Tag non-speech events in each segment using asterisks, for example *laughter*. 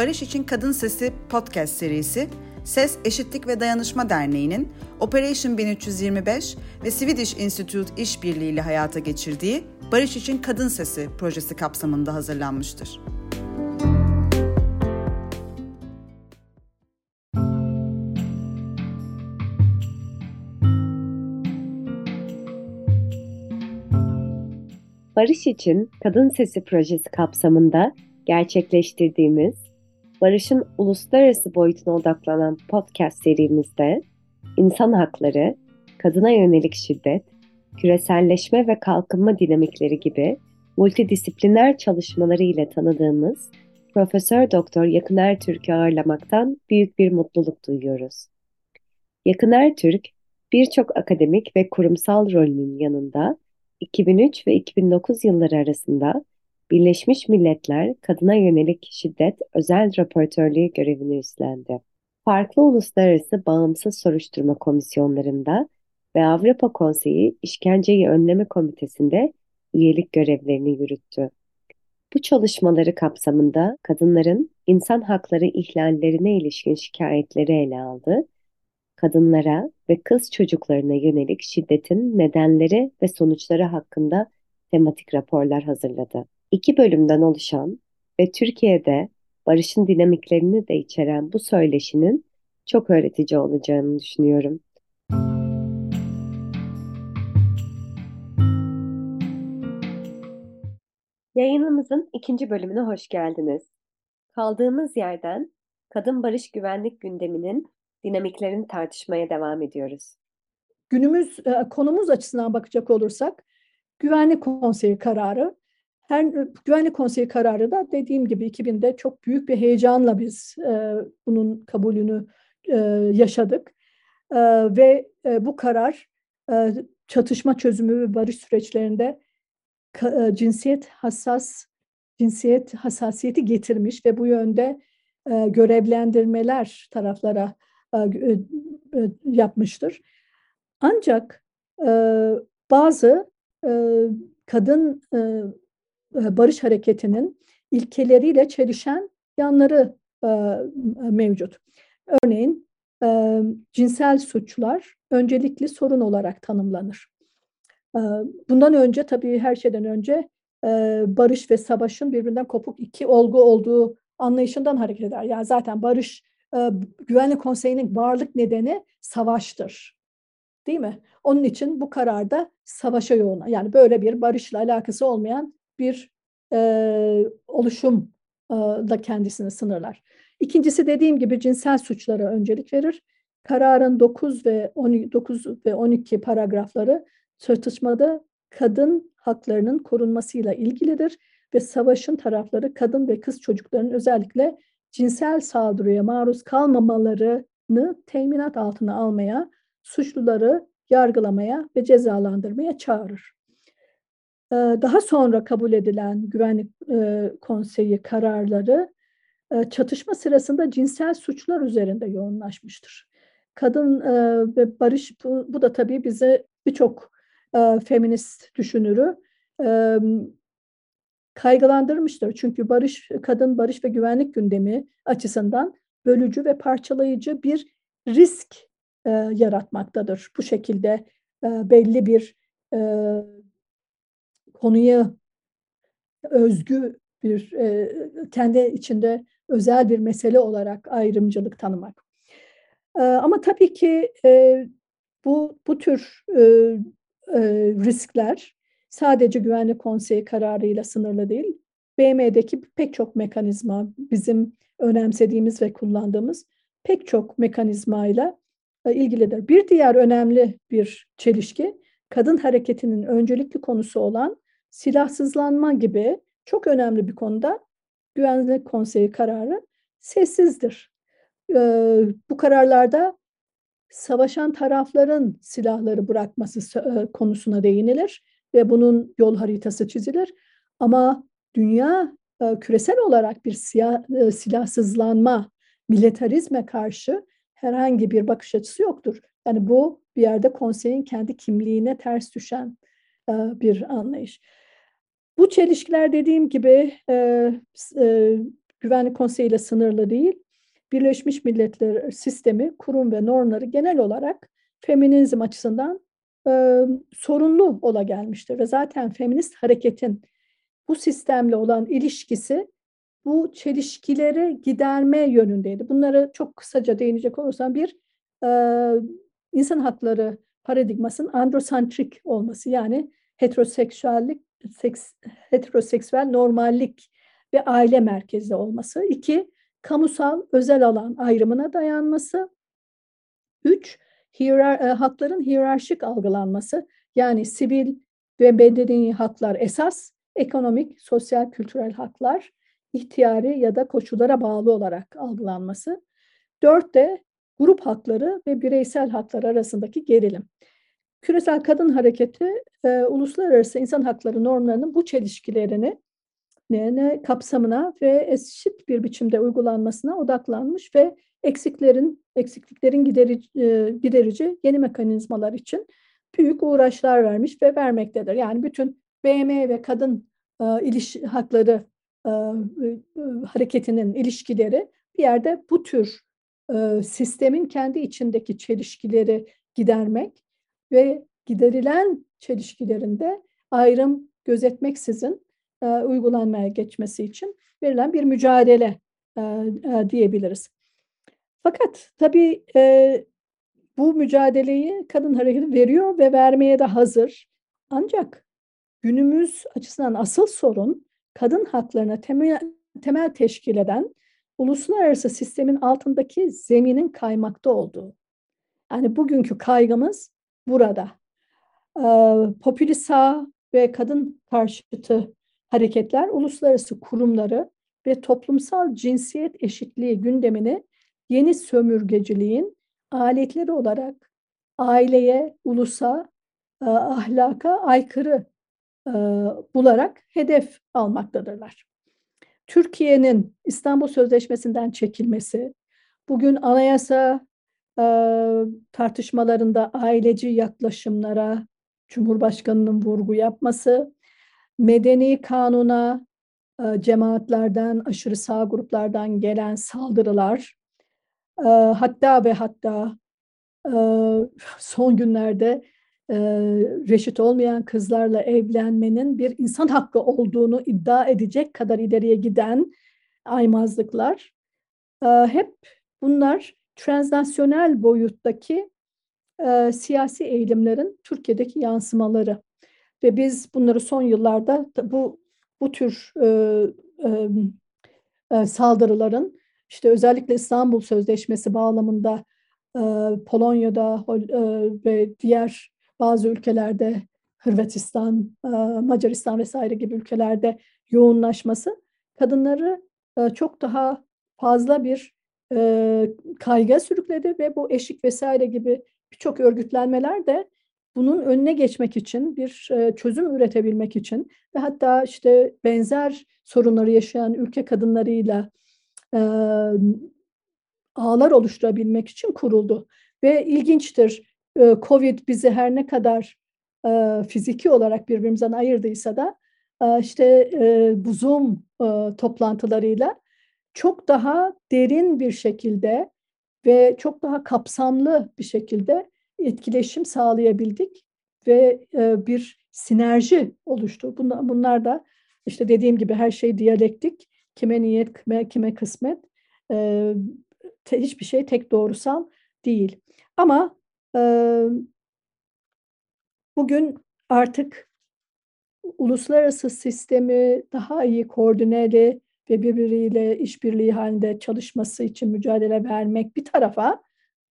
Barış İçin Kadın Sesi podcast serisi Ses Eşitlik ve Dayanışma Derneği'nin Operation 1325 ve Swedish Institute işbirliğiyle hayata geçirdiği Barış İçin Kadın Sesi projesi kapsamında hazırlanmıştır. Barış için Kadın Sesi projesi kapsamında gerçekleştirdiğimiz Barış'ın uluslararası boyutuna odaklanan podcast serimizde insan hakları, kadına yönelik şiddet, küreselleşme ve kalkınma dinamikleri gibi multidisipliner çalışmaları ile tanıdığımız Profesör Doktor Yakın Ertürk'ü ağırlamaktan büyük bir mutluluk duyuyoruz. Yakın Ertürk, birçok akademik ve kurumsal rolünün yanında 2003 ve 2009 yılları arasında Birleşmiş Milletler Kadına Yönelik Şiddet Özel Raportörlüğü görevini üstlendi. Farklı uluslararası bağımsız soruşturma komisyonlarında ve Avrupa Konseyi İşkenceyi Önleme Komitesi'nde üyelik görevlerini yürüttü. Bu çalışmaları kapsamında kadınların insan hakları ihlallerine ilişkin şikayetleri ele aldı, kadınlara ve kız çocuklarına yönelik şiddetin nedenleri ve sonuçları hakkında tematik raporlar hazırladı. İki bölümden oluşan ve Türkiye'de barışın dinamiklerini de içeren bu söyleşinin çok öğretici olacağını düşünüyorum. Yayınımızın ikinci bölümüne hoş geldiniz. Kaldığımız yerden kadın barış güvenlik gündeminin dinamiklerini tartışmaya devam ediyoruz. Günümüz e, konumuz açısından bakacak olursak Güvenlik Konseyi kararı her Güvenlik Konseyi kararı da dediğim gibi 2000'de çok büyük bir heyecanla biz e, bunun kabulünü e, yaşadık. E, ve e, bu karar e, çatışma çözümü ve barış süreçlerinde ka, e, cinsiyet hassas cinsiyet hassasiyeti getirmiş ve bu yönde e, görevlendirmeler taraflara e, e, e, yapmıştır. Ancak e, bazı e, kadın e, e, barış hareketinin ilkeleriyle çelişen yanları e, mevcut. Örneğin e, cinsel suçlar öncelikli sorun olarak tanımlanır. E, bundan önce tabii her şeyden önce e, barış ve savaşın birbirinden kopuk iki olgu olduğu anlayışından hareket eder. Yani zaten barış e, Güvenlik Konseyi'nin varlık nedeni savaştır. Değil mi? Onun için bu kararda savaşa yoğun. Yani böyle bir barışla alakası olmayan bir e, oluşum e, da kendisini sınırlar. İkincisi dediğim gibi cinsel suçlara öncelik verir. Kararın 9 ve 12, 9 ve 12 paragrafları çatışmada kadın haklarının korunmasıyla ilgilidir ve savaşın tarafları kadın ve kız çocukların özellikle cinsel saldırıya maruz kalmamalarını teminat altına almaya, suçluları yargılamaya ve cezalandırmaya çağırır. Daha sonra kabul edilen Güvenlik Konseyi kararları çatışma sırasında cinsel suçlar üzerinde yoğunlaşmıştır. Kadın ve barış bu, bu da tabii bize birçok feminist düşünürü kaygılandırmıştır. Çünkü barış, kadın barış ve güvenlik gündemi açısından bölücü ve parçalayıcı bir risk e, yaratmaktadır. Bu şekilde e, belli bir e, konuya özgü bir e, kendi içinde özel bir mesele olarak ayrımcılık tanımak. E, ama tabii ki e, bu bu tür e, e, riskler sadece Güvenlik Konseyi kararıyla sınırlı değil. BM'deki pek çok mekanizma bizim önemsediğimiz ve kullandığımız pek çok mekanizmayla e, ilgilidir. Bir diğer önemli bir çelişki kadın hareketinin öncelikli konusu olan silahsızlanma gibi çok önemli bir konuda Güvenlik Konseyi kararı sessizdir. Ee, bu kararlarda savaşan tarafların silahları bırakması konusuna değinilir ve bunun yol haritası çizilir. Ama dünya küresel olarak bir siyah, silahsızlanma, militarizme karşı herhangi bir bakış açısı yoktur. Yani bu bir yerde konseyin kendi kimliğine ters düşen bir anlayış. Bu çelişkiler dediğim gibi e, e, Güvenlik Konseyi ile sınırlı değil. Birleşmiş Milletler sistemi, kurum ve normları genel olarak feminizm açısından e, sorunlu ola gelmiştir. Ve zaten feminist hareketin bu sistemle olan ilişkisi bu çelişkileri giderme yönündeydi. Bunları çok kısaca değinecek olursam bir e, insan hakları paradigmasının androsantrik olması yani heteroseksüellik, seks, heteroseksüel normallik ve aile merkezli olması. İki, kamusal özel alan ayrımına dayanması. Üç, hierar, e, hakların hiyerarşik algılanması yani sivil ve bedeni haklar esas, ekonomik, sosyal, kültürel haklar ihtiyari ya da koşullara bağlı olarak algılanması. Dört de grup hakları ve bireysel haklar arasındaki gerilim. Küresel Kadın Hareketi e, uluslararası insan hakları normlarının bu çelişkilerini ne, ne kapsamına ve eşit bir biçimde uygulanmasına odaklanmış ve eksiklerin eksikliklerin giderici, e, giderici yeni mekanizmalar için büyük uğraşlar vermiş ve vermektedir. Yani bütün BM ve kadın e, iliş hakları e, e, hareketinin ilişkileri bir yerde bu tür e, sistemin kendi içindeki çelişkileri gidermek ve giderilen çelişkilerinde ayrım gözetmeksizin e, uygulanmaya geçmesi için verilen bir mücadele e, e, diyebiliriz. Fakat tabii e, bu mücadeleyi kadın hareketi veriyor ve vermeye de hazır. Ancak günümüz açısından asıl sorun kadın haklarına temel, temel teşkil eden uluslararası sistemin altındaki zeminin kaymakta olduğu. Yani bugünkü kaygımız burada. Ee, popülist sağ ve kadın karşıtı hareketler uluslararası kurumları ve toplumsal cinsiyet eşitliği gündemini yeni sömürgeciliğin aletleri olarak aileye, ulusa, e, ahlaka aykırı e, bularak hedef almaktadırlar. Türkiye'nin İstanbul Sözleşmesi'nden çekilmesi, bugün anayasa tartışmalarında aileci yaklaşımlara Cumhurbaşkanı'nın vurgu yapması, medeni kanuna cemaatlerden, aşırı sağ gruplardan gelen saldırılar, hatta ve hatta son günlerde e, reşit olmayan kızlarla evlenmenin bir insan hakkı olduğunu iddia edecek kadar ileriye giden aymazlıklar. Hep bunlar transnasyonel boyuttaki e, siyasi eğilimlerin Türkiye'deki yansımaları. Ve biz bunları son yıllarda bu bu tür e, e, e, saldırıların işte özellikle İstanbul Sözleşmesi bağlamında e, Polonya'da e, ve diğer bazı ülkelerde Hırvatistan, e, Macaristan vesaire gibi ülkelerde yoğunlaşması kadınları e, çok daha fazla bir e, kaygı sürükledi ve bu eşik vesaire gibi birçok örgütlenmeler de bunun önüne geçmek için bir çözüm üretebilmek için ve hatta işte benzer sorunları yaşayan ülke kadınlarıyla ağlar oluşturabilmek için kuruldu. Ve ilginçtir Covid bizi her ne kadar fiziki olarak birbirimizden ayırdıysa da işte bu Zoom toplantılarıyla çok daha derin bir şekilde ve çok daha kapsamlı bir şekilde etkileşim sağlayabildik ve bir sinerji oluştu. Bunlar, bunlar da işte dediğim gibi her şey diyalektik. Kime niyet, kime, kime kısmet. hiçbir şey tek doğrusal değil. Ama bugün artık uluslararası sistemi daha iyi koordineli ve birbiriyle işbirliği halinde çalışması için mücadele vermek bir tarafa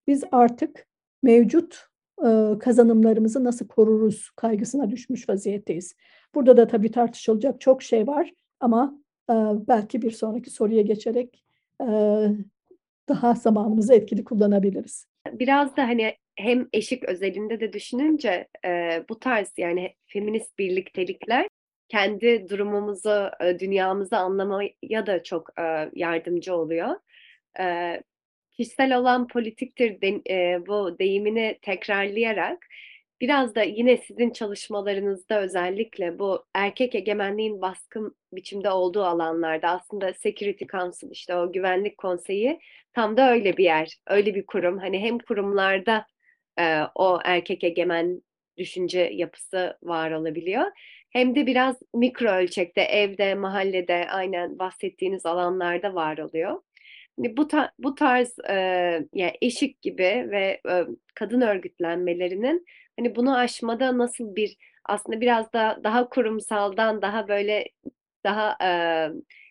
biz artık mevcut kazanımlarımızı nasıl koruruz kaygısına düşmüş vaziyetteyiz. Burada da tabii tartışılacak çok şey var ama belki bir sonraki soruya geçerek daha zamanımızı etkili kullanabiliriz. Biraz da hani hem eşik özelinde de düşününce e, bu tarz yani feminist birliktelikler kendi durumumuzu, e, dünyamızı anlamaya da çok e, yardımcı oluyor. E, kişisel olan politiktir bu deyimini tekrarlayarak biraz da yine sizin çalışmalarınızda özellikle bu erkek egemenliğin baskın biçimde olduğu alanlarda aslında Security Council işte o güvenlik konseyi tam da öyle bir yer, öyle bir kurum. Hani hem kurumlarda o erkek egemen düşünce yapısı var olabiliyor. Hem de biraz mikro ölçekte, evde, mahallede, aynen bahsettiğiniz alanlarda var oluyor. Hani bu ta, bu tarz e, yani eşik gibi ve e, kadın örgütlenmelerinin hani bunu aşmada nasıl bir aslında biraz da daha kurumsaldan daha böyle daha e,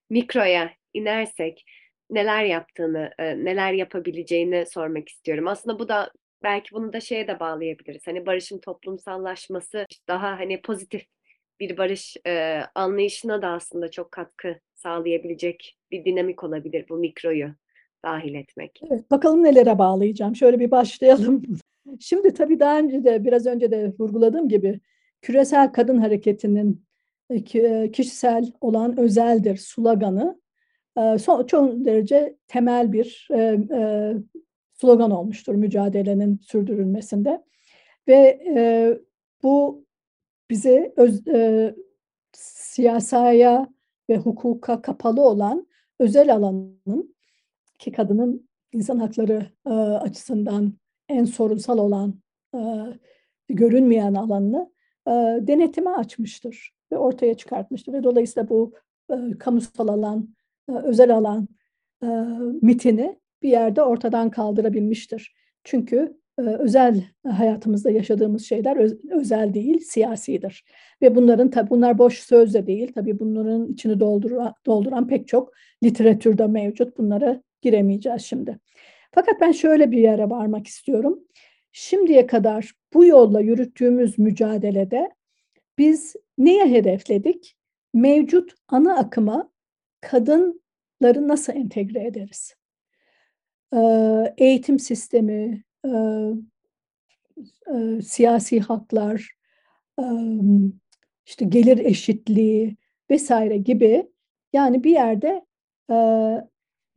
mikroya inersek neler yaptığını, e, neler yapabileceğini sormak istiyorum. Aslında bu da belki bunu da şeye de bağlayabiliriz. Hani barışın toplumsallaşması daha hani pozitif bir barış e, anlayışına da aslında çok katkı sağlayabilecek bir dinamik olabilir bu mikroyu dahil etmek. Evet, bakalım nelere bağlayacağım. Şöyle bir başlayalım. *laughs* Şimdi tabii daha önce de biraz önce de vurguladığım gibi küresel kadın hareketinin e, e, kişisel olan özeldir sloganı e, son, çok derece temel bir slogan olmuştur mücadelenin sürdürülmesinde. Ve bu bize öz, siyasaya ve hukuka kapalı olan özel alanın ki kadının insan hakları e, açısından en sorunsal olan e, görünmeyen alanını e, denetime açmıştır ve ortaya çıkartmıştır ve dolayısıyla bu e, kamusal alan, e, özel alan e, mitini bir yerde ortadan kaldırabilmiştir. Çünkü e, özel hayatımızda yaşadığımız şeyler öz, özel değil, siyasidir. Ve bunların tabi bunlar boş söz de değil. Tabii bunların içini dolduran, dolduran pek çok literatürde mevcut. Bunlara giremeyeceğiz şimdi. Fakat ben şöyle bir yere varmak istiyorum. Şimdiye kadar bu yolla yürüttüğümüz mücadelede biz neye hedefledik? Mevcut ana akıma kadınları nasıl entegre ederiz? Eğitim sistemi, siyasi haklar, işte gelir eşitliği vesaire gibi yani bir yerde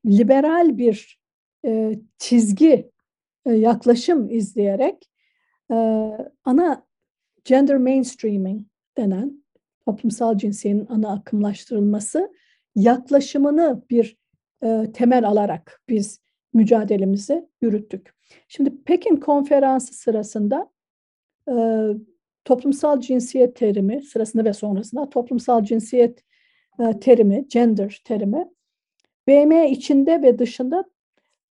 liberal bir e, çizgi, e, yaklaşım izleyerek e, ana gender mainstreaming denen toplumsal cinsiyetin ana akımlaştırılması yaklaşımını bir e, temel alarak biz mücadelemizi yürüttük. Şimdi Pekin konferansı sırasında e, toplumsal cinsiyet terimi sırasında ve sonrasında toplumsal cinsiyet e, terimi, gender terimi BM içinde ve dışında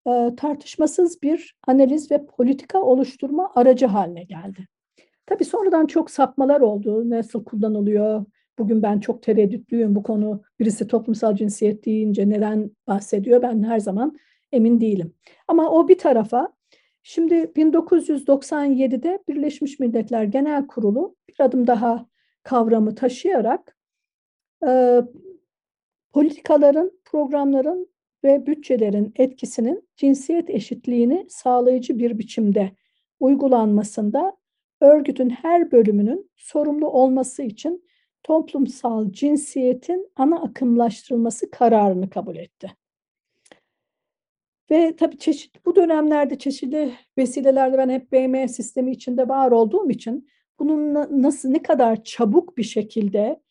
e, tartışmasız bir analiz ve politika oluşturma aracı haline geldi. Tabii sonradan çok sapmalar oldu. Nasıl kullanılıyor? Bugün ben çok tereddütlüyüm bu konu. Birisi toplumsal cinsiyet deyince neden bahsediyor? Ben her zaman emin değilim. Ama o bir tarafa. Şimdi 1997'de Birleşmiş Milletler Genel Kurulu bir adım daha kavramı taşıyarak e, politikaların, programların ve bütçelerin etkisinin cinsiyet eşitliğini sağlayıcı bir biçimde uygulanmasında örgütün her bölümünün sorumlu olması için toplumsal cinsiyetin ana akımlaştırılması kararını kabul etti. Ve tabii çeşit, bu dönemlerde çeşitli vesilelerde ben hep BM sistemi içinde var olduğum için bunun nasıl ne kadar çabuk bir şekilde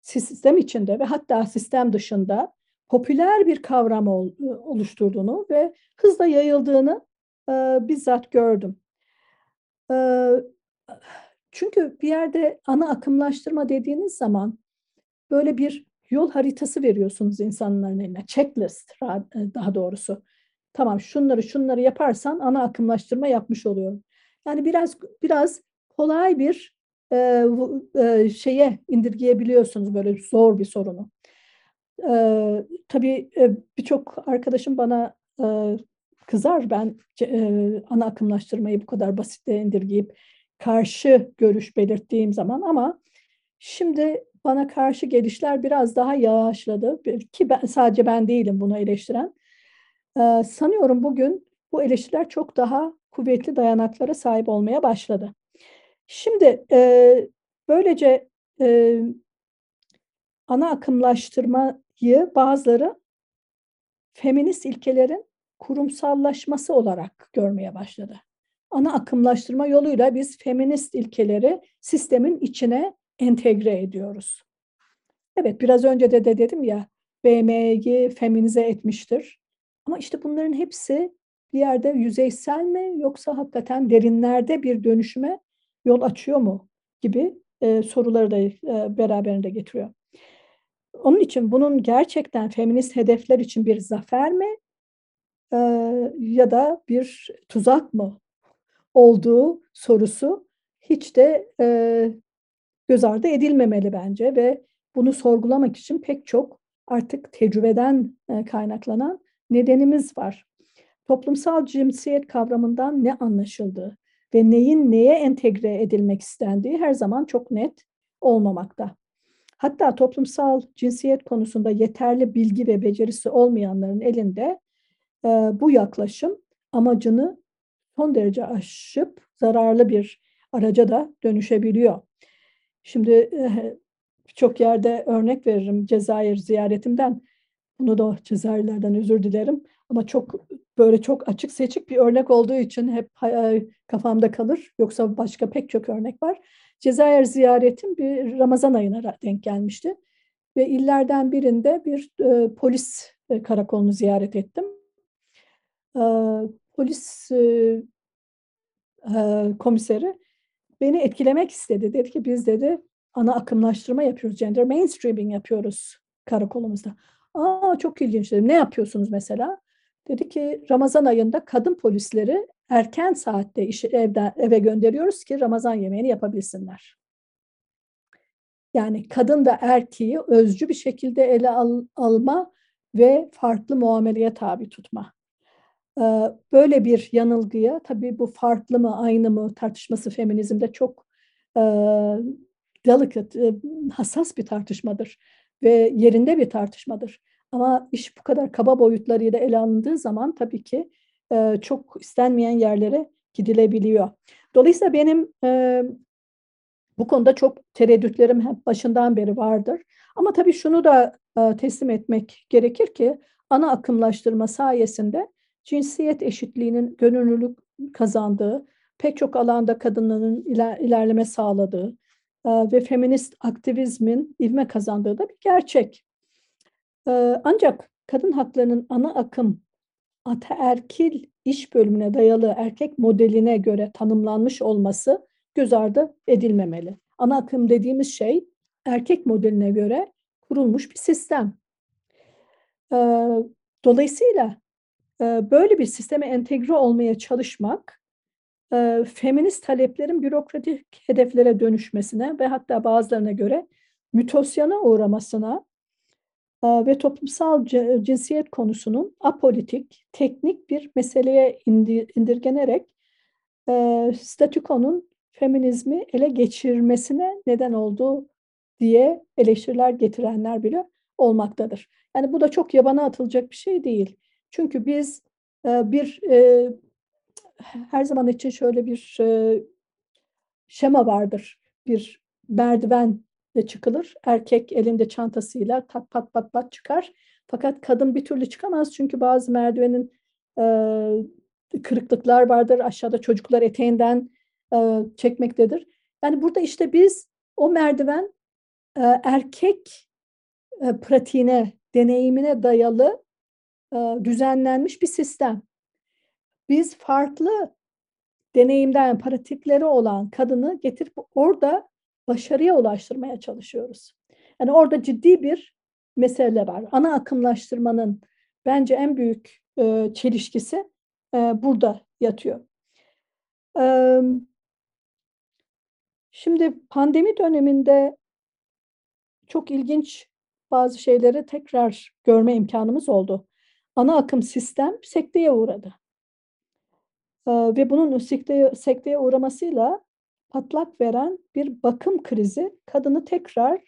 sistem içinde ve hatta sistem dışında popüler bir kavram ol, oluşturduğunu ve hızla yayıldığını e, bizzat gördüm. E, çünkü bir yerde ana akımlaştırma dediğiniz zaman böyle bir yol haritası veriyorsunuz insanların eline. Checklist daha doğrusu. Tamam şunları şunları yaparsan ana akımlaştırma yapmış oluyor. Yani biraz biraz kolay bir e, e, şeye indirgeyebiliyorsunuz böyle zor bir sorunu. E, tabii e, birçok arkadaşım bana e, kızar ben e, ana akımlaştırmayı bu kadar basitte indirgeyip karşı görüş belirttiğim zaman ama şimdi bana karşı gelişler biraz daha yavaşladı ki ben, sadece ben değilim bunu eleştiren. Ee, sanıyorum bugün bu eleştiriler çok daha kuvvetli dayanaklara sahip olmaya başladı. Şimdi e, böylece e, ana akımlaştırmayı bazıları feminist ilkelerin kurumsallaşması olarak görmeye başladı. ana akımlaştırma yoluyla biz feminist ilkeleri sistemin içine entegre ediyoruz. Evet biraz önce de, de dedim ya BM'yi feminize etmiştir. Ama işte bunların hepsi bir yerde yüzeysel mi yoksa hakikaten derinlerde bir dönüşüme yol açıyor mu gibi e, soruları da e, beraberinde getiriyor. Onun için bunun gerçekten feminist hedefler için bir zafer mi e, ya da bir tuzak mı olduğu sorusu hiç de e, göz ardı edilmemeli bence ve bunu sorgulamak için pek çok artık tecrübeden e, kaynaklanan nedenimiz var. Toplumsal cinsiyet kavramından ne anlaşıldığı ve neyin neye entegre edilmek istendiği her zaman çok net olmamakta. Hatta toplumsal cinsiyet konusunda yeterli bilgi ve becerisi olmayanların elinde e, bu yaklaşım amacını son derece aşıp zararlı bir araca da dönüşebiliyor. Şimdi e, çok yerde örnek veririm Cezayir ziyaretimden. Bunu da Cezayirlerden özür dilerim. Ama çok böyle çok açık seçik bir örnek olduğu için hep kafamda kalır. Yoksa başka pek çok örnek var. Cezayir ziyaretim bir Ramazan ayına denk gelmişti. Ve illerden birinde bir e, polis e, karakolunu ziyaret ettim. E, polis e, e, komiseri beni etkilemek istedi. Dedi ki biz dedi ana akımlaştırma yapıyoruz. Gender mainstreaming yapıyoruz karakolumuzda. Aa çok ilginç dedim. Ne yapıyorsunuz mesela? Dedi ki Ramazan ayında kadın polisleri erken saatte işi evden eve gönderiyoruz ki Ramazan yemeğini yapabilsinler. Yani kadın ve erkeği özcü bir şekilde ele al, alma ve farklı muameleye tabi tutma. Böyle bir yanılgıya tabii bu farklı mı aynı mı tartışması feminizmde çok delicate, hassas bir tartışmadır ve yerinde bir tartışmadır. Ama iş bu kadar kaba boyutlarıyla ele alındığı zaman tabii ki e, çok istenmeyen yerlere gidilebiliyor. Dolayısıyla benim e, bu konuda çok tereddütlerim hep başından beri vardır. Ama tabii şunu da e, teslim etmek gerekir ki ana akımlaştırma sayesinde cinsiyet eşitliğinin gönüllülük kazandığı, pek çok alanda kadınların iler, ilerleme sağladığı ve feminist aktivizmin ivme kazandığı da bir gerçek. E, ancak kadın haklarının ana akım ataerkil iş bölümüne dayalı erkek modeline göre tanımlanmış olması göz ardı edilmemeli. Ana akım dediğimiz şey erkek modeline göre kurulmuş bir sistem. E, dolayısıyla e, böyle bir sisteme entegre olmaya çalışmak e, feminist taleplerin bürokratik hedeflere dönüşmesine ve hatta bazılarına göre mütosyana uğramasına ve toplumsal cinsiyet konusunun apolitik, teknik bir meseleye indirgenerek statükonun feminizmi ele geçirmesine neden olduğu diye eleştiriler getirenler bile olmaktadır. Yani bu da çok yabana atılacak bir şey değil. Çünkü biz bir her zaman için şöyle bir şema vardır. Bir merdiven de çıkılır. Erkek elinde çantasıyla tak pat pat pat çıkar. Fakat kadın bir türlü çıkamaz çünkü bazı merdivenin e, kırıklıklar vardır. Aşağıda çocuklar eteğinden e, çekmektedir. Yani burada işte biz o merdiven e, erkek e, pratiğine, deneyimine dayalı e, düzenlenmiş bir sistem. Biz farklı deneyimden, pratikleri olan kadını getirip orada başarıya ulaştırmaya çalışıyoruz. Yani orada ciddi bir mesele var. Ana akımlaştırmanın bence en büyük e, çelişkisi e, burada yatıyor. E, şimdi pandemi döneminde çok ilginç bazı şeyleri tekrar görme imkanımız oldu. Ana akım sistem sekteye uğradı. Ve bunun sekteye, sekteye uğramasıyla patlak veren bir bakım krizi kadını tekrar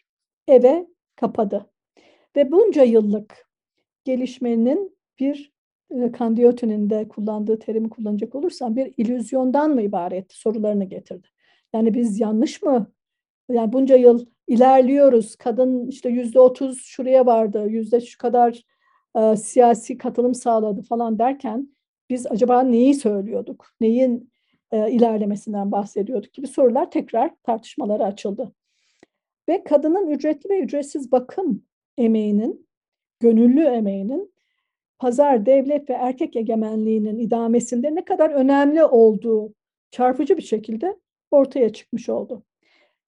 eve kapadı. Ve bunca yıllık gelişmenin bir Candiotti'nin de kullandığı terimi kullanacak olursam bir illüzyondan mı ibaret sorularını getirdi. Yani biz yanlış mı? Yani bunca yıl ilerliyoruz. Kadın işte yüzde otuz şuraya vardı, yüzde şu kadar e, siyasi katılım sağladı falan derken biz acaba neyi söylüyorduk? Neyin e, ilerlemesinden bahsediyorduk gibi sorular tekrar tartışmalara açıldı. Ve kadının ücretli ve ücretsiz bakım emeğinin, gönüllü emeğinin pazar, devlet ve erkek egemenliğinin idamesinde ne kadar önemli olduğu çarpıcı bir şekilde ortaya çıkmış oldu.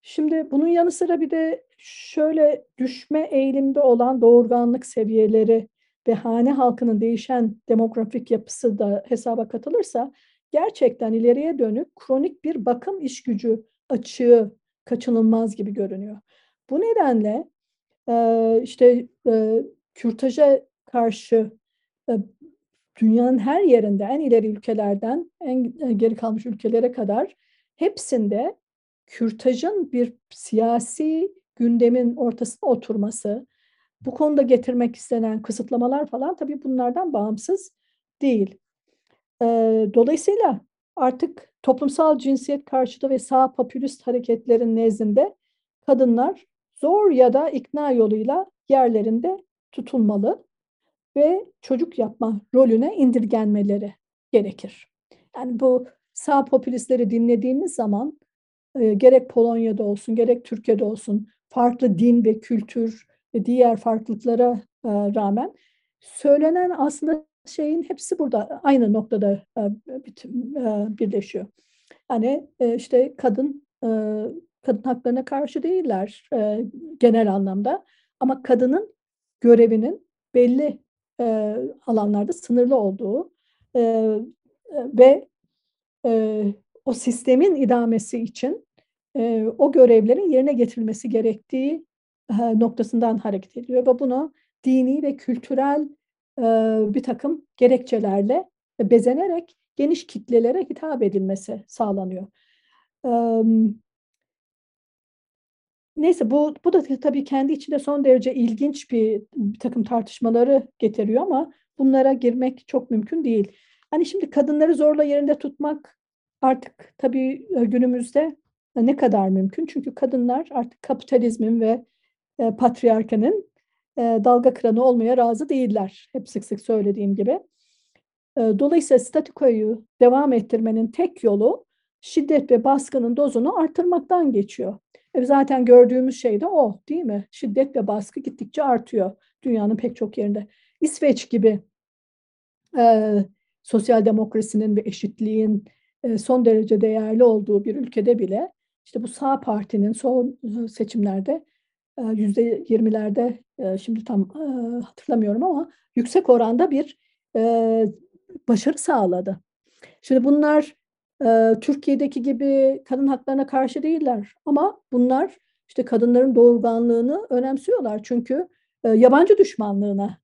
Şimdi bunun yanı sıra bir de şöyle düşme eğilimde olan doğurganlık seviyeleri ve hane halkının değişen demografik yapısı da hesaba katılırsa gerçekten ileriye dönük kronik bir bakım iş gücü açığı kaçınılmaz gibi görünüyor. Bu nedenle işte kürtaja karşı dünyanın her yerinde en ileri ülkelerden en geri kalmış ülkelere kadar hepsinde kürtajın bir siyasi gündemin ortasına oturması, bu konuda getirmek istenen kısıtlamalar falan tabii bunlardan bağımsız değil. Dolayısıyla artık toplumsal cinsiyet karşıtı ve sağ popülist hareketlerin nezdinde kadınlar zor ya da ikna yoluyla yerlerinde tutulmalı ve çocuk yapma rolüne indirgenmeleri gerekir. Yani bu sağ popülistleri dinlediğimiz zaman gerek Polonya'da olsun gerek Türkiye'de olsun farklı din ve kültür ve diğer farklılıklara e, rağmen söylenen aslında şeyin hepsi burada aynı noktada e, e, birleşiyor. Yani işte kadın kadın haklarına karşı değiller genel anlamda ama kadının görevinin belli alanlarda sınırlı olduğu ve o sistemin idamesi için o görevlerin yerine getirilmesi gerektiği noktasından hareket ediyor ve bunu dini ve kültürel e, bir takım gerekçelerle bezenerek geniş kitlelere hitap edilmesi sağlanıyor. E, Neyse bu, bu da tabii kendi içinde son derece ilginç bir, bir takım tartışmaları getiriyor ama bunlara girmek çok mümkün değil. Hani şimdi kadınları zorla yerinde tutmak artık tabii e, günümüzde ne kadar mümkün? Çünkü kadınlar artık kapitalizmin ve e, patriarkanın e, dalga kıranı olmaya razı değiller. Hep sık sık söylediğim gibi. E, dolayısıyla statikoyu devam ettirmenin tek yolu şiddet ve baskının dozunu artırmaktan geçiyor. E zaten gördüğümüz şey de o değil mi? Şiddet ve baskı gittikçe artıyor dünyanın pek çok yerinde. İsveç gibi e, sosyal demokrasinin ve eşitliğin e, son derece değerli olduğu bir ülkede bile işte bu sağ partinin son seçimlerde yüzde yirmilerde şimdi tam hatırlamıyorum ama yüksek oranda bir başarı sağladı. Şimdi bunlar Türkiye'deki gibi kadın haklarına karşı değiller ama bunlar işte kadınların doğurganlığını önemsiyorlar çünkü yabancı düşmanlığına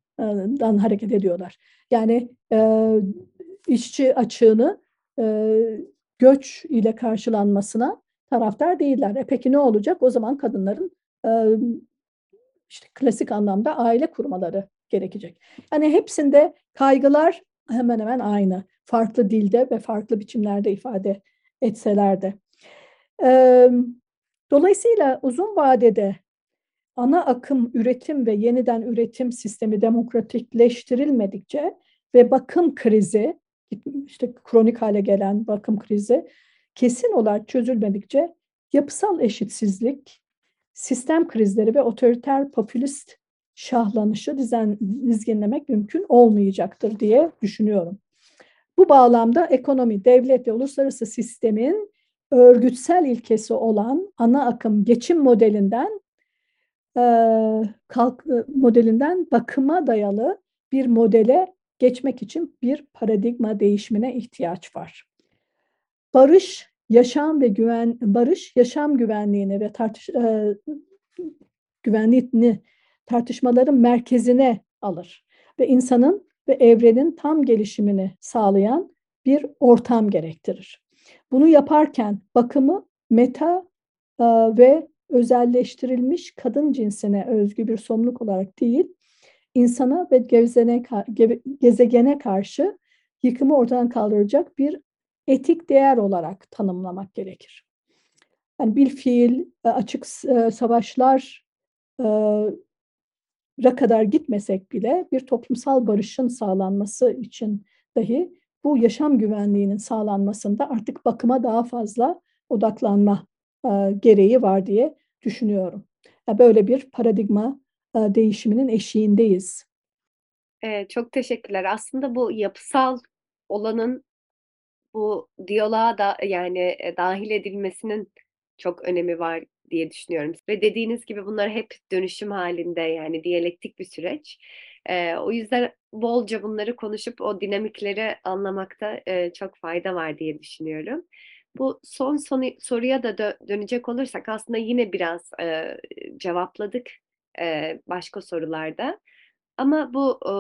dan hareket ediyorlar. Yani işçi açığını göç ile karşılanmasına taraftar değiller. E peki ne olacak? O zaman kadınların işte klasik anlamda aile kurmaları gerekecek. Yani hepsinde kaygılar hemen hemen aynı. Farklı dilde ve farklı biçimlerde ifade etseler de. Dolayısıyla uzun vadede ana akım üretim ve yeniden üretim sistemi demokratikleştirilmedikçe ve bakım krizi, işte kronik hale gelen bakım krizi kesin olarak çözülmedikçe yapısal eşitsizlik, sistem krizleri ve otoriter popülist şahlanışı dizen, dizginlemek mümkün olmayacaktır diye düşünüyorum. Bu bağlamda ekonomi, devlet ve uluslararası sistemin örgütsel ilkesi olan ana akım geçim modelinden e, kalk, modelinden bakıma dayalı bir modele geçmek için bir paradigma değişimine ihtiyaç var. Barış, yaşam ve güven barış, yaşam güvenliğini ve tartış e, güvenliğini tartışmaların merkezine alır ve insanın ve evrenin tam gelişimini sağlayan bir ortam gerektirir. Bunu yaparken bakımı meta e, ve özelleştirilmiş kadın cinsine özgü bir sorumluluk olarak değil, insana ve gezene, gezegene karşı yıkımı ortadan kaldıracak bir etik değer olarak tanımlamak gerekir. Yani bir fiil e, açık e, savaşlar ra kadar gitmesek bile bir toplumsal barışın sağlanması için dahi bu yaşam güvenliğinin sağlanmasında artık bakıma daha fazla odaklanma e, gereği var diye düşünüyorum. Böyle bir paradigma e, değişiminin eşiğindeyiz. Çok teşekkürler. Aslında bu yapısal olanın bu diyaloğa da yani e, dahil edilmesinin çok önemi var diye düşünüyorum. Ve dediğiniz gibi bunlar hep dönüşüm halinde yani diyalektik bir süreç. E, o yüzden bolca bunları konuşup o dinamikleri anlamakta e, çok fayda var diye düşünüyorum. Bu son, son soruya da dö- dönecek olursak aslında yine biraz e, cevapladık e, başka sorularda. Ama bu e,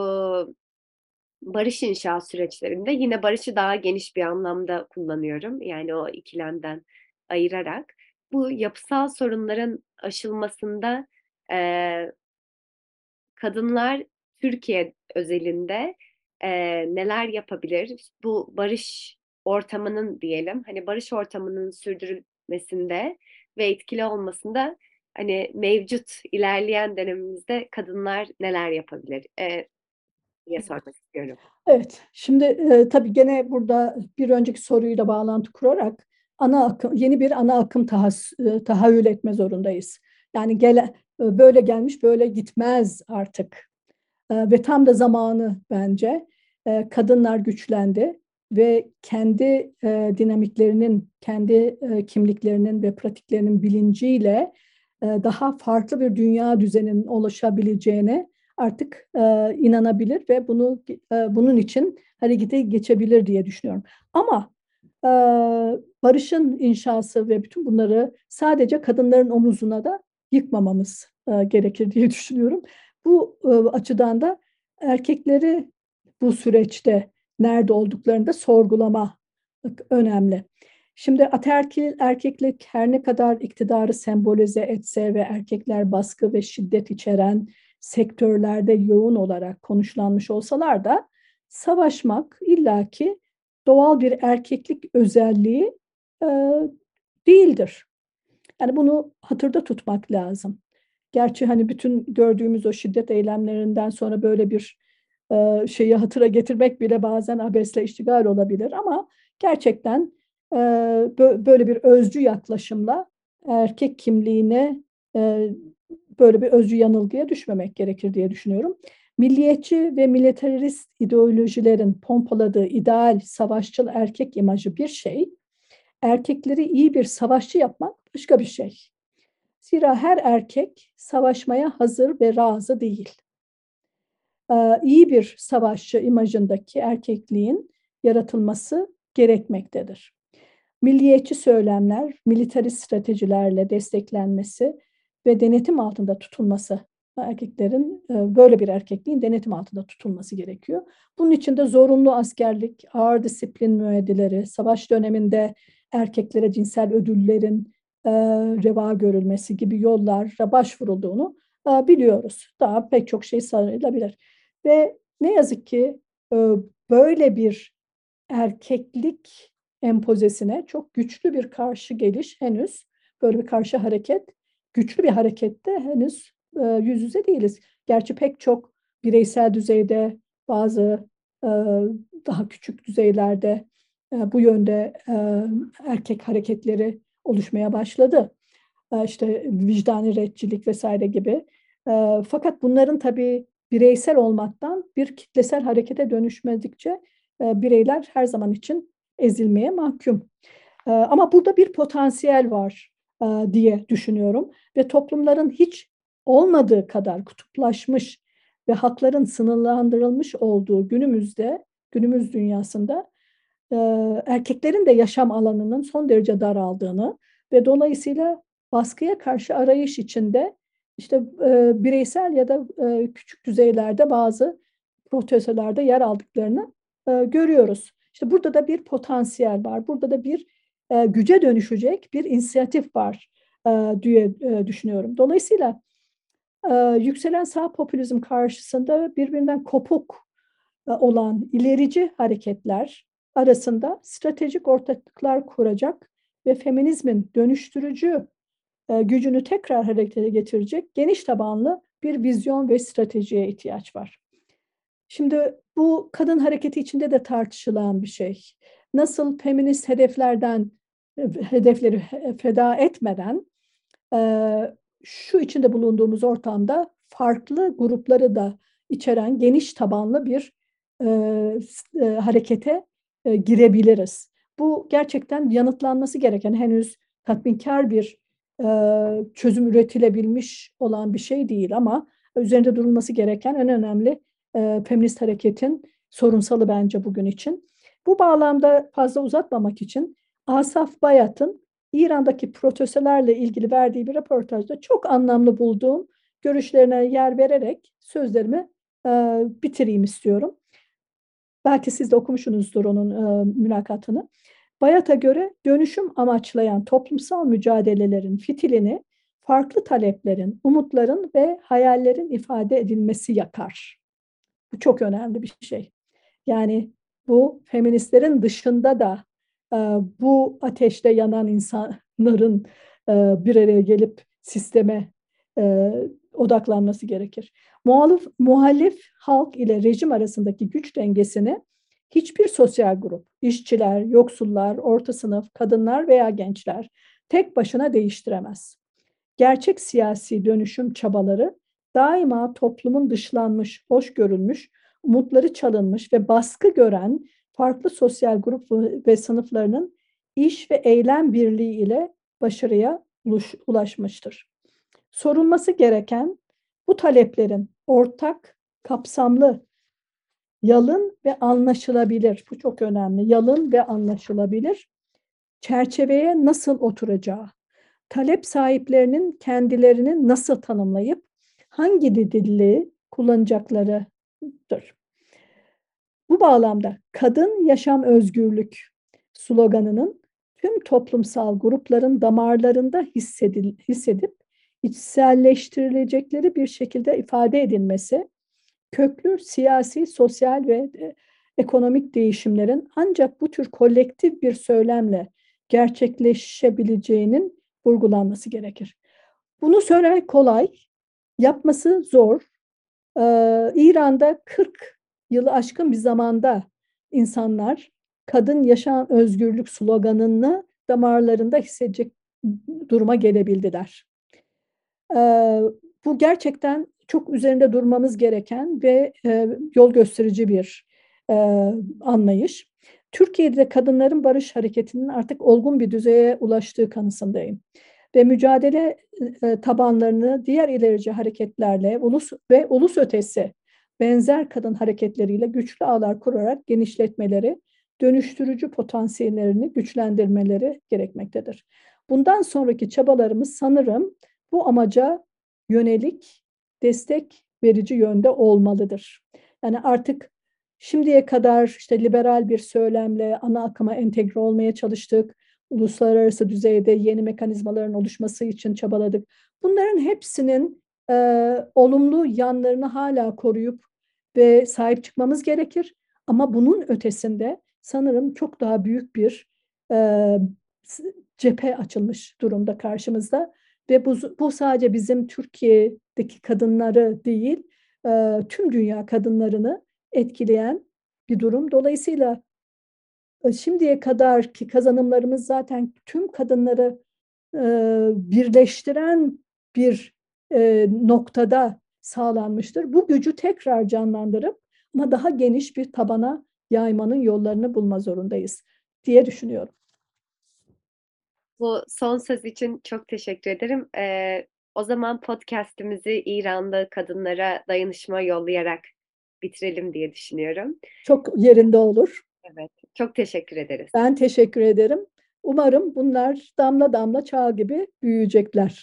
barış inşa süreçlerinde yine barışı daha geniş bir anlamda kullanıyorum. Yani o ikilemden ayırarak bu yapısal sorunların aşılmasında e, kadınlar Türkiye özelinde e, neler yapabilir? Bu barış ortamının diyelim, hani barış ortamının sürdürülmesinde ve etkili olmasında hani mevcut ilerleyen dönemimizde kadınlar neler yapabilir e, diye sormak istiyorum. Evet, şimdi e, tabii gene burada bir önceki soruyla bağlantı kurarak ana akım, yeni bir ana akım tahas, e, tahayyül etme zorundayız. Yani gele, e, böyle gelmiş böyle gitmez artık. E, ve tam da zamanı bence. E, kadınlar güçlendi ve kendi e, dinamiklerinin, kendi e, kimliklerinin ve pratiklerinin bilinciyle e, daha farklı bir dünya düzeninin oluşabileceğine artık e, inanabilir ve bunu e, bunun için harekete geçebilir diye düşünüyorum. Ama e, barışın inşası ve bütün bunları sadece kadınların omuzuna da yıkmamamız e, gerekir diye *laughs* düşünüyorum. Bu e, açıdan da erkekleri bu süreçte nerede olduklarını da sorgulama önemli. Şimdi ataerkil erkeklik her ne kadar iktidarı sembolize etse ve erkekler baskı ve şiddet içeren sektörlerde yoğun olarak konuşlanmış olsalar da savaşmak illaki doğal bir erkeklik özelliği e, değildir. Yani bunu hatırda tutmak lazım. Gerçi hani bütün gördüğümüz o şiddet eylemlerinden sonra böyle bir e, şeyi hatıra getirmek bile bazen abesle iştigal olabilir ama gerçekten e, böyle bir özcü yaklaşımla erkek kimliğine e, böyle bir özcü yanılgıya düşmemek gerekir diye düşünüyorum. Milliyetçi ve militarist ideolojilerin pompaladığı ideal savaşçıl erkek imajı bir şey, erkekleri iyi bir savaşçı yapmak başka bir şey. Zira her erkek savaşmaya hazır ve razı değil. Ee, iyi bir savaşçı imajındaki erkekliğin yaratılması gerekmektedir. Milliyetçi söylemler, militarist stratejilerle desteklenmesi ve denetim altında tutulması erkeklerin e, böyle bir erkekliğin denetim altında tutulması gerekiyor. Bunun için de zorunlu askerlik, ağır disiplin müeyyideleri, savaş döneminde erkeklere cinsel ödüllerin e, reva görülmesi gibi yollara başvurulduğunu e, biliyoruz. Daha pek çok şey sayılabilir. Ve ne yazık ki böyle bir erkeklik empozesine çok güçlü bir karşı geliş henüz böyle bir karşı hareket güçlü bir harekette henüz e, yüz yüze değiliz. Gerçi pek çok bireysel düzeyde bazı e, daha küçük düzeylerde e, bu yönde e, erkek hareketleri oluşmaya başladı. E, işte vicdani redçilik vesaire gibi. E, fakat bunların tabii bireysel olmaktan bir kitlesel harekete dönüşmedikçe e, bireyler her zaman için ezilmeye mahkum. E, ama burada bir potansiyel var diye düşünüyorum ve toplumların hiç olmadığı kadar kutuplaşmış ve hakların sınırlandırılmış olduğu günümüzde, günümüz dünyasında e, erkeklerin de yaşam alanının son derece daraldığını ve dolayısıyla baskıya karşı arayış içinde işte e, bireysel ya da e, küçük düzeylerde bazı protestolarda yer aldıklarını e, görüyoruz. İşte burada da bir potansiyel var. Burada da bir e, güce dönüşecek bir inisiyatif var e, diye e, düşünüyorum. Dolayısıyla e, yükselen sağ popülizm karşısında birbirinden kopuk e, olan ilerici hareketler arasında stratejik ortaklıklar kuracak ve feminizmin dönüştürücü e, gücünü tekrar harekete getirecek geniş tabanlı bir vizyon ve stratejiye ihtiyaç var. Şimdi Bu kadın hareketi içinde de tartışılan bir şey. Nasıl feminist hedeflerden hedefleri feda etmeden şu içinde bulunduğumuz ortamda farklı grupları da içeren geniş tabanlı bir harekete girebiliriz. Bu gerçekten yanıtlanması gereken henüz tatminkar bir çözüm üretilebilmiş olan bir şey değil ama üzerinde durulması gereken en önemli feminist hareketin sorunsalı bence bugün için. Bu bağlamda fazla uzatmamak için Asaf Bayat'ın İran'daki protestolarla ilgili verdiği bir röportajda çok anlamlı bulduğum görüşlerine yer vererek sözlerimi e, bitireyim istiyorum. Belki siz de okumuşsunuzdur onun e, mülakatını. Bayat'a göre dönüşüm amaçlayan toplumsal mücadelelerin fitilini farklı taleplerin, umutların ve hayallerin ifade edilmesi yakar. Bu çok önemli bir şey. Yani bu feministlerin dışında da e, bu ateşte yanan insanların e, bir araya gelip sisteme e, odaklanması gerekir. Muhalif, muhalif halk ile rejim arasındaki güç dengesini hiçbir sosyal grup, işçiler, yoksullar, orta sınıf, kadınlar veya gençler tek başına değiştiremez. Gerçek siyasi dönüşüm çabaları daima toplumun dışlanmış, hoş görülmüş, umutları çalınmış ve baskı gören farklı sosyal grup ve sınıflarının iş ve eylem birliği ile başarıya ulaşmıştır. Sorulması gereken bu taleplerin ortak, kapsamlı, yalın ve anlaşılabilir, bu çok önemli, yalın ve anlaşılabilir çerçeveye nasıl oturacağı, talep sahiplerinin kendilerini nasıl tanımlayıp hangi dili kullanacaklarıdır. Bu bağlamda kadın yaşam özgürlük sloganının tüm toplumsal grupların damarlarında hissedil, hissedip içselleştirilecekleri bir şekilde ifade edilmesi, köklü siyasi, sosyal ve e, ekonomik değişimlerin ancak bu tür kolektif bir söylemle gerçekleşebileceğinin vurgulanması gerekir. Bunu söylemek kolay, yapması zor. Ee, İran'da 40 yılı aşkın bir zamanda insanlar kadın yaşam özgürlük sloganını damarlarında hissedecek duruma gelebildiler. Ee, bu gerçekten çok üzerinde durmamız gereken ve e, yol gösterici bir e, anlayış. Türkiye'de kadınların barış hareketinin artık olgun bir düzeye ulaştığı kanısındayım. Ve mücadele e, tabanlarını diğer ilerici hareketlerle ulus ve ulus ötesi benzer kadın hareketleriyle güçlü ağlar kurarak genişletmeleri, dönüştürücü potansiyellerini güçlendirmeleri gerekmektedir. Bundan sonraki çabalarımız sanırım bu amaca yönelik destek verici yönde olmalıdır. Yani artık şimdiye kadar işte liberal bir söylemle ana akıma entegre olmaya çalıştık. Uluslararası düzeyde yeni mekanizmaların oluşması için çabaladık. Bunların hepsinin e, olumlu yanlarını hala koruyup ve sahip çıkmamız gerekir. Ama bunun ötesinde sanırım çok daha büyük bir e, cephe açılmış durumda karşımızda. Ve bu, bu sadece bizim Türkiye'deki kadınları değil, e, tüm dünya kadınlarını etkileyen bir durum. Dolayısıyla şimdiye kadar ki kazanımlarımız zaten tüm kadınları e, birleştiren bir e, noktada sağlanmıştır. Bu gücü tekrar canlandırıp ama daha geniş bir tabana yaymanın yollarını bulma zorundayız diye düşünüyorum. Bu son söz için çok teşekkür ederim. Ee, o zaman podcast'imizi İranlı kadınlara dayanışma yollayarak bitirelim diye düşünüyorum. Çok yerinde olur. Evet, çok teşekkür ederiz. Ben teşekkür ederim. Umarım bunlar damla damla çağ gibi büyüyecekler.